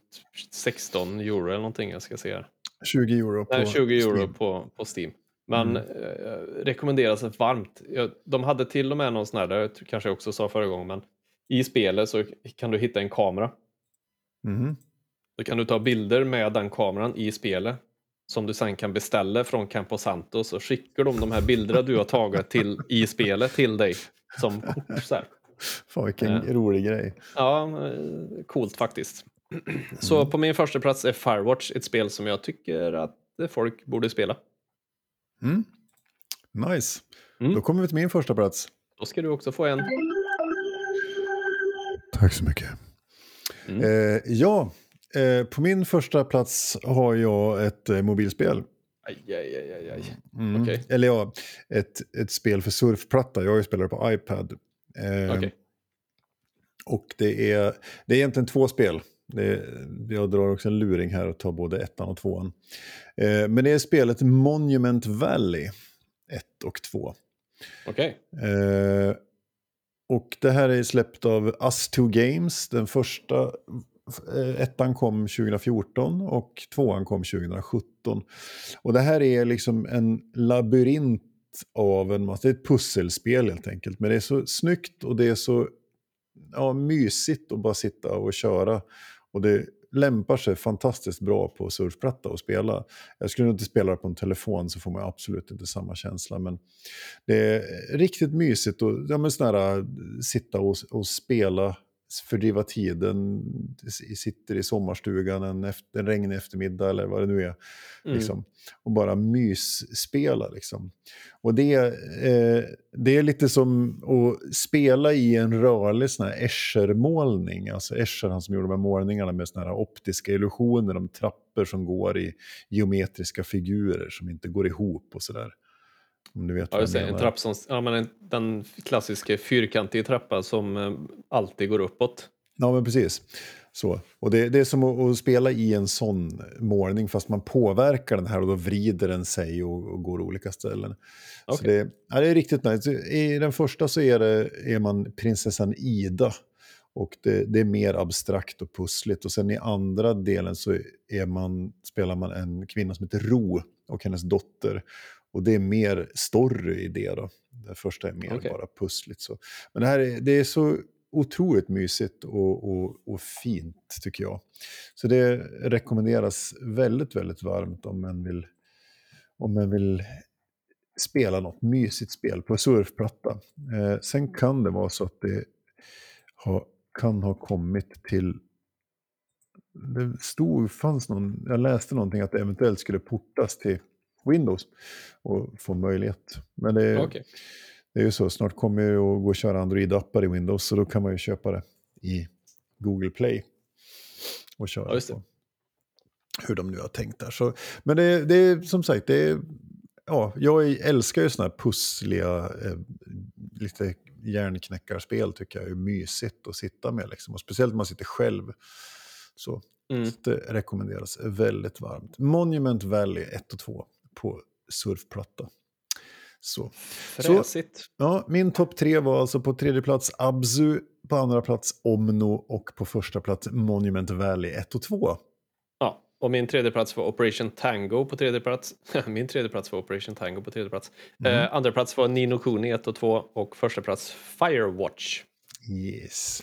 16 euro eller någonting jag ska se här. 20 euro på Nej, 20 euro Steam. på, på Steam. Men Mm. eh, rekommenderas varmt. De hade till och med någon sån här, det kanske jag också sa förra gången, men i spelet så kan du hitta en kamera. Mhm. Då kan du ta bilder med den kameran i spelet som du sen kan beställa från Camposanto så skickar de de här bilderna du har tagit till, i spelet till dig som kort. Så här. Fan vilken Ja. rolig grej. Ja, eh, coolt faktiskt. Så på min första plats är Firewatch, ett spel som jag tycker att folk borde spela. Mm. Nice. Mm. Då kommer vi till min första plats. Då ska du också få en. Tack så mycket. Mm. Eh, ja, eh, på min första plats har jag ett eh, mobilspel. Aj, aj, aj, aj. Mm. Okej. Eller ja, ett, ett spel för surfplatta. Jag spelar det på iPad. Eh, Okej. Och det är, det är egentligen två spel. Det jag drar också en luring här och tar både ettan och tvåan. Eh, men det är spelet Monument Valley 1 och 2. Okej. Eh, och det här är släppt av Us2 Games. Den första Eh, ettan kom 2014 och tvåan kom 2017. Och det här är liksom en labyrint av en massa, det är ett pusselspel helt enkelt. Men det är så snyggt och det är så ja, mysigt att bara sitta och köra. Och det lämpar sig fantastiskt bra på surfplatta att spela. Jag skulle nog inte spela det på en telefon så får man absolut inte samma känsla. Men det är riktigt mysigt att ja, men sån här, eh, sitta och, och spela, fördriva tiden, sitter i sommarstugan en, efter, en regnig eftermiddag eller vad det nu är. Mm. Liksom, och bara mysspela. Liksom. Och det, eh, det är lite som att spela i en rörlig sån här Escher-målning. Alltså Escher, han som gjorde de här målningarna med såna här optiska illusioner, de trappor som går i geometriska figurer som inte går ihop och sådär. Om du vet Ja, vad jag. En trapp som, ja, men en, den klassiska fyrkantiga trappa som eh, alltid går uppåt. Ja, men precis. Så. Och det, det är som att, att spela i en sån målning fast man påverkar den här och då vrider den sig och, och går olika ställen. Så Okej. det, ja, det är riktigt nice. I den första så är, det, är man prinsessan Ida och det, det är mer abstrakt och pussligt. Och sen i andra delen så är man, spelar man en kvinna som heter Ro och hennes dotter. Och det är mer story i det då. Det första är mer Okej. bara pussligt. Så. Men det här är, det är så otroligt mysigt och, och, och fint tycker jag. Så det rekommenderas väldigt, väldigt varmt om man vill, om man vill spela något mysigt spel på surfplatta. Eh, sen kan det vara så att det ha, kan ha kommit till... Det stod, fanns någon, jag läste någonting att det eventuellt skulle portas till Windows och få möjlighet. Men det, Okej. det är ju så, snart kommer det att gå att köra Android-appar i Windows så då kan man ju köpa det i Google Play och köra Ja, på hur de nu har tänkt där. Så, men det, det är som sagt, det är, ja, jag älskar ju sådana här pussliga, eh, lite hjärnknäckarspel tycker jag är mysigt att sitta med. Liksom. Och speciellt när man sitter själv. Så Mm. det rekommenderas väldigt varmt. Monument Valley 1 och 2 på surfplatta. Så. Fräsigt. Ja, min topp tre var alltså på tredje plats Abzu, på andra plats Omno och på första plats Monument Valley 1 och 2. Ja, och min tredje plats var Operation Tango på tredje plats. min tredje plats var Operation Tango på tredje plats. Mm. Eh, andra plats var Nino Kuni 1 och 2 och första plats Firewatch. Yes.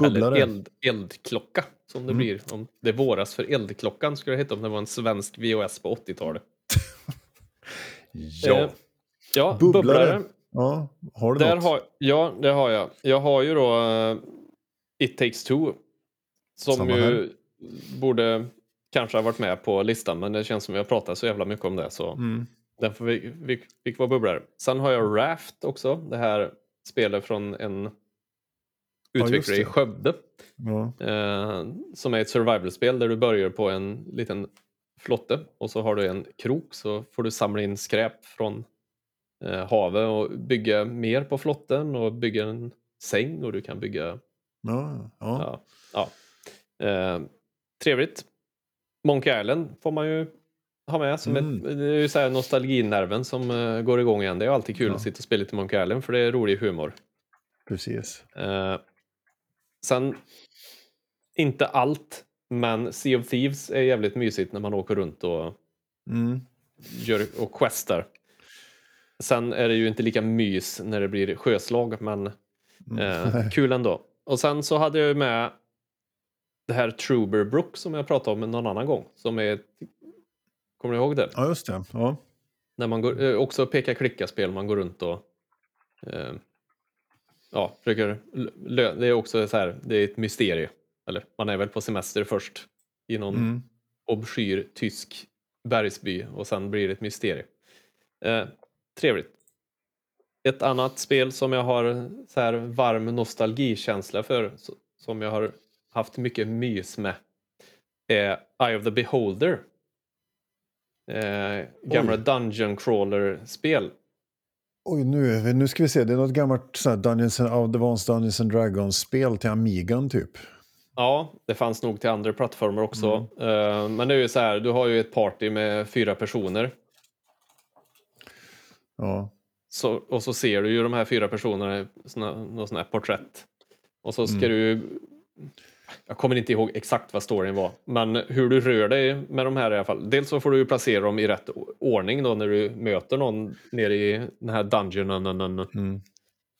Eller Bubblare. eld, eldklocka som det Mm. blir. Om det våras för eldklockan skulle det heta om det var en svensk VHS på 80-talet. Ja. Eh, ja, Bubblare. bubblare. ja, har du Där något? har, ja, det har jag. Jag har ju då uh, It takes two. Som Samma ju här. borde kanske ha varit med på listan, men det känns som vi har pratat så jävla mycket om det. Så Mm. den får vi, vi, fick vara bubblare. Sen har jag Raft också. Det här spelet från en Ja, utvecklare i det. Skövde. Ja. Eh, som är ett survival-spel där du börjar på en liten flotte och så har du en krok så får du samla in skräp från eh, havet och bygga mer på flotten och bygga en säng och du kan bygga... Ja, ja. Ja, ja. Eh, trevligt. Monkey Island får man ju ha med. Som Mm. ett, det är ju så här nostalginerven som eh, går igång igen. Det är alltid kul Ja. att sitta och spela lite Monkey Island för det är rolig humor. precis. Eh, sen, inte allt, men Sea of Thieves är jävligt mysigt när man åker runt och, Mm. gör, och questar. sen är det ju inte lika mys när det blir sjöslag, men eh, kul ändå. Och sen så hade jag ju med det här Truberbrook som jag pratade om någon annan gång. Som är, kommer du ihåg det? Ja, just det. Ja. När man går, eh, också peka klicka-spel, man går runt och eh, ja, försöker Det är också så här, det är ett mysterium. Eller man är väl på semester först i någon Mm. obskyr tysk bergsby och sen blir det ett mysterium. Eh, trevligt. Ett annat spel som jag har så här varm nostalgikänsla för, som jag har haft mycket mys med, är Eye of the Beholder. Eh, gamla Oj. Dungeon Crawler-spel. Oj, nu, nu ska vi se. Det är något gammalt så här, Dungeons and, Advanced Dungeons and Dragons-spel till Amigan typ. Ja, det fanns nog till andra plattformar också. Mm. Eh, men det är ju så här, du har ju ett party med fyra personer. Ja. Så, och så ser du ju de här fyra personerna i såna, någon sån här porträtt. Och så ska Mm. du... Jag kommer inte ihåg exakt vad storyn var, men hur du rör dig med de här i alla fall. Dels så får du placera dem i rätt ordning då när du möter någon nere i den här dungeonen. Mm.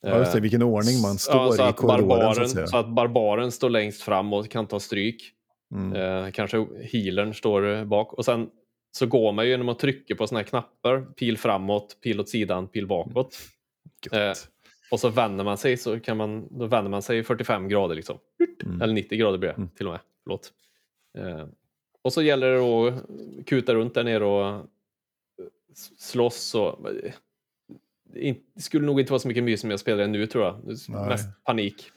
Ja, just det. Vilken ordning man står Ja, så i att korridoren så barbaren, att säga. så att barbaren står längst fram och kan ta stryk. Mm. Eh, kanske healern står bak. Och sen så går man ju genom att trycka på såna här knappar. Pil framåt, pil åt sidan, pil bakåt. Gött. eh, Och så vänder man sig så kan man, då vänder man sig 45 grader liksom. Mm. Eller 90 grader blir det Mm. till och med. Förlåt. Eh, och så gäller det att kuta runt där nere och slåss. Och, det det skulle nog inte vara så mycket mys som jag spelar nu tror jag. Det Nej. Mest panik.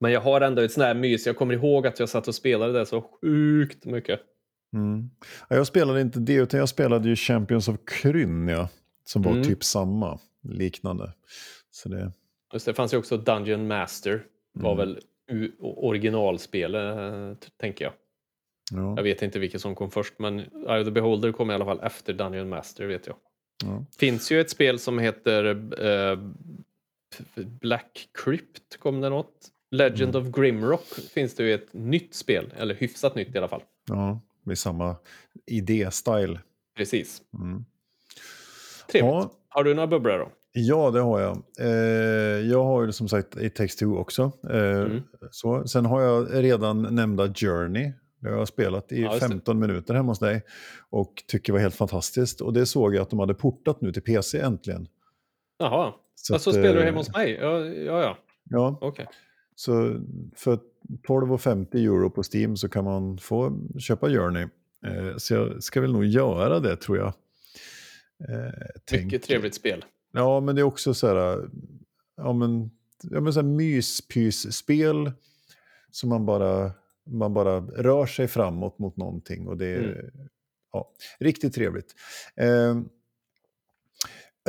Men jag har ändå ett sånt här mys. Jag kommer ihåg att jag satt och spelade det så sjukt mycket. Mm. Ja, jag spelade inte det, utan jag spelade ju Champions of Kryn, ja, som var Mm. typ samma, liknande. Så det, Just det, det fanns ju också Dungeon Master. var Mm. väl originalspelet, eh, tänker jag. ja, Jag vet inte vilket som kom först, men Eye of the Beholder kom i alla fall efter Dungeon Master, vet jag. Ja. finns ju ett spel som heter eh, Black Crypt, kom det något? Legend Mm. of Grimrock finns det ju ett nytt spel, eller hyfsat nytt i alla fall. ja med samma idé-style. Precis. Mm. Trevligt. Ja, Har du några bubblor då? Ja, det har jag. Eh, jag har ju som sagt It takes two också. Eh, Mm. så. Sen har jag redan nämnda Journey. Det har jag spelat i Ja, just det. 15 minuter hemma hos dig. Och tycker var helt fantastiskt. Och det såg jag att de hade portat nu till PC äntligen. Jaha, Så, så, så att, spelar du eh, hemma hos mig? Ja, ja, ja. Ja, okej. så för 12,50 euro på Steam så kan man få köpa Journey. Eh, så jag ska väl nog göra det tror jag. Eh, tänker- Mycket trevligt spel. Ja, men det är också så här, ja men, ja, men så här myspysspel som man bara, man bara rör sig framåt mot någonting och det är Mm. ja, riktigt trevligt. Eh,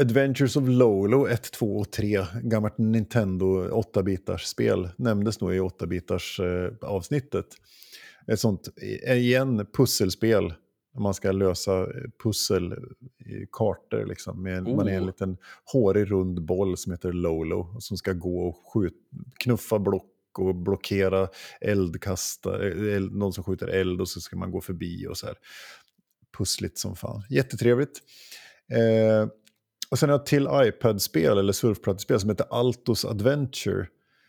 Adventures of Lolo 1, 2 och 3, gammalt Nintendo 8-bitars spel, nämndes nog i 8-bitars eh, avsnittet. Ett sånt, eh, igen, pusselspel. Man ska lösa eh, pussel i kartor liksom. Med, Man är en Oh. liten hårig rund boll som heter Lolo som ska gå och skjut, knuffa block och blockera eldkastare, eh, eld, någon som skjuter eld och så ska man gå förbi och så här. Pussligt som fan. Jättetrevligt. Eh, och sen har jag ett till iPad-spel eller surfplattespel som heter Altos Adventure.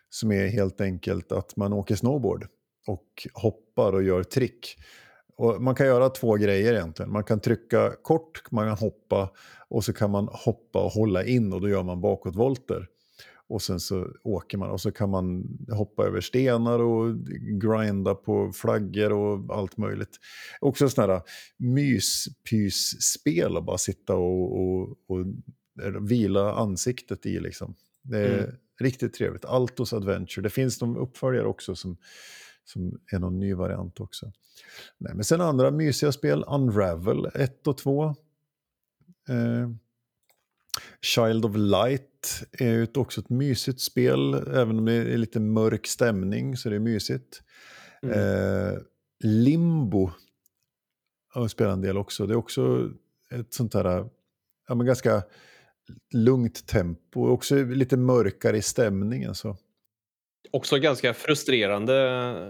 Som är helt enkelt att man åker snowboard och hoppar och gör trick. Och man kan göra två grejer egentligen. Man kan trycka kort, man kan hoppa och så kan man hoppa och hålla in och då gör man bakåtvolter. Och sen så åker man och så kan man hoppa över stenar och grinda på flaggor och allt möjligt. Också sådana här myspysspel och bara sitta och, och, och vila ansiktet i liksom. Det är Mm. riktigt trevligt. Altos Adventure. Det finns någon uppföljare också som, som är någon ny variant också. Nej, men sen andra mysiga spel, Unravel 1 och 2. Eh, Child of Light är ju också ett mysigt spel, även om det är lite mörk stämning så det är mysigt. Mm. Eh, Limbo har spelat en del också. Det är också ett sånt här, ja men ganska lugnt tempo, och också lite mörkare i stämningen. Så. Också ganska frustrerande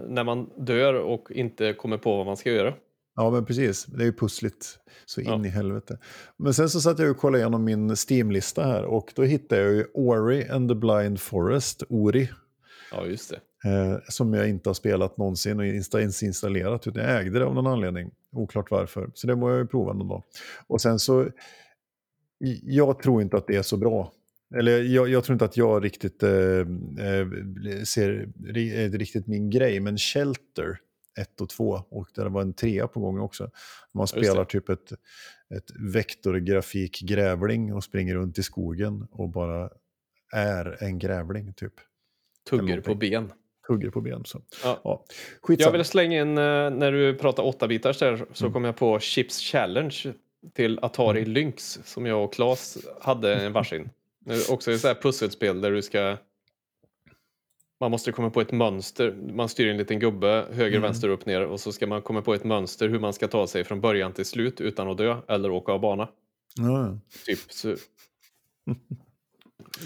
när man dör och inte kommer på vad man ska göra. Ja, men precis. Det är ju pussligt så in Ja. i helvete. Men sen så satt jag och kollade igenom min Steam-lista här och då hittade jag ju Ori and the Blind Forest, Ori, Ja, just det. eh, som jag inte har spelat någonsin och inte ens installerat, utan jag ägde det av någon anledning. Oklart varför. Så det må jag ju prova någon dag. Och sen så, jag tror inte att det är så bra. Eller jag, jag tror inte att jag riktigt eh, eh, ser ri- är riktigt min grej, men Shelter 1 och 2 och där var en trea på gång också. Man det. spelar typ ett, ett vektorgrafik-grävling och springer runt i skogen och bara är en grävling typ. Tugger någonting. på ben. Hugger på ben. Så. Ja. Ja. Jag vill slänga in, eh, när du pratar 8-bitars där, så Mm. kom jag på Chips Challenge till Atari Lynx som jag och Claes hade en varsin. Det också ett här pusselspel där du ska... Man måste komma på ett mönster. Man styr en liten gubbe, höger, Mm. vänster, upp, ner och så ska man komma på ett mönster hur man ska ta sig från början till slut utan att dö eller åka av bana. Ja, Typ. Så.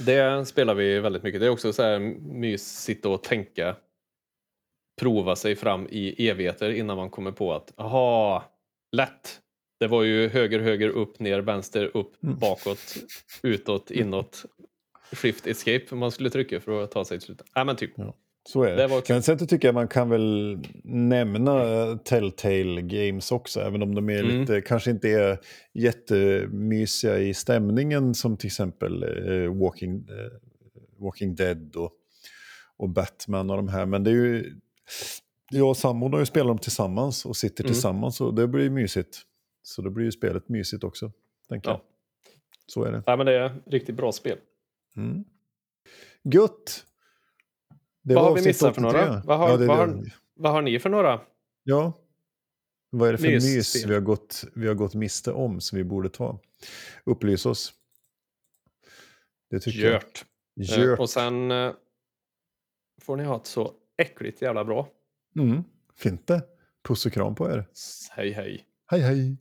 Det spelar vi väldigt mycket. Det är också så här mysigt att tänka, prova sig fram i evigheter innan man kommer på att aha, lätt. Det var ju höger, höger, upp, ner, vänster, upp, Mm. bakåt, utåt, inåt. Shift escape man skulle trycka för att ta sig till slutet. Ja, men typ. så är det. Det. Men sen så tycker jag man kan väl nämna Telltale Games också, även om de är Mm. lite, kanske inte är jättemysiga i stämningen som till exempel eh, Walking, eh, Walking Dead och, och Batman och de här. Men det är ju, jag och sambon har ju spelat dem tillsammans och sitter Mm. tillsammans och det blir ju mysigt. Så då blir ju spelet mysigt också, tänker jag. Ja. Så är det. Ja, men det är riktigt bra spel. Mm. Gött! Det Vad har vi missat för några? 83. Vad har- ja, det, vad har- Vad har ni för några? Ja. Vad är det för Mysspel. mys vi har, gått, vi har gått miste om som vi borde ta? Upplys oss. Det tycker Gjort. jag. Eh, Gjort. Och sen eh, får ni ha ett så äckligt jävla bra. Mm. Fint det. Puss och kram på er. Hej hej. Hej hej.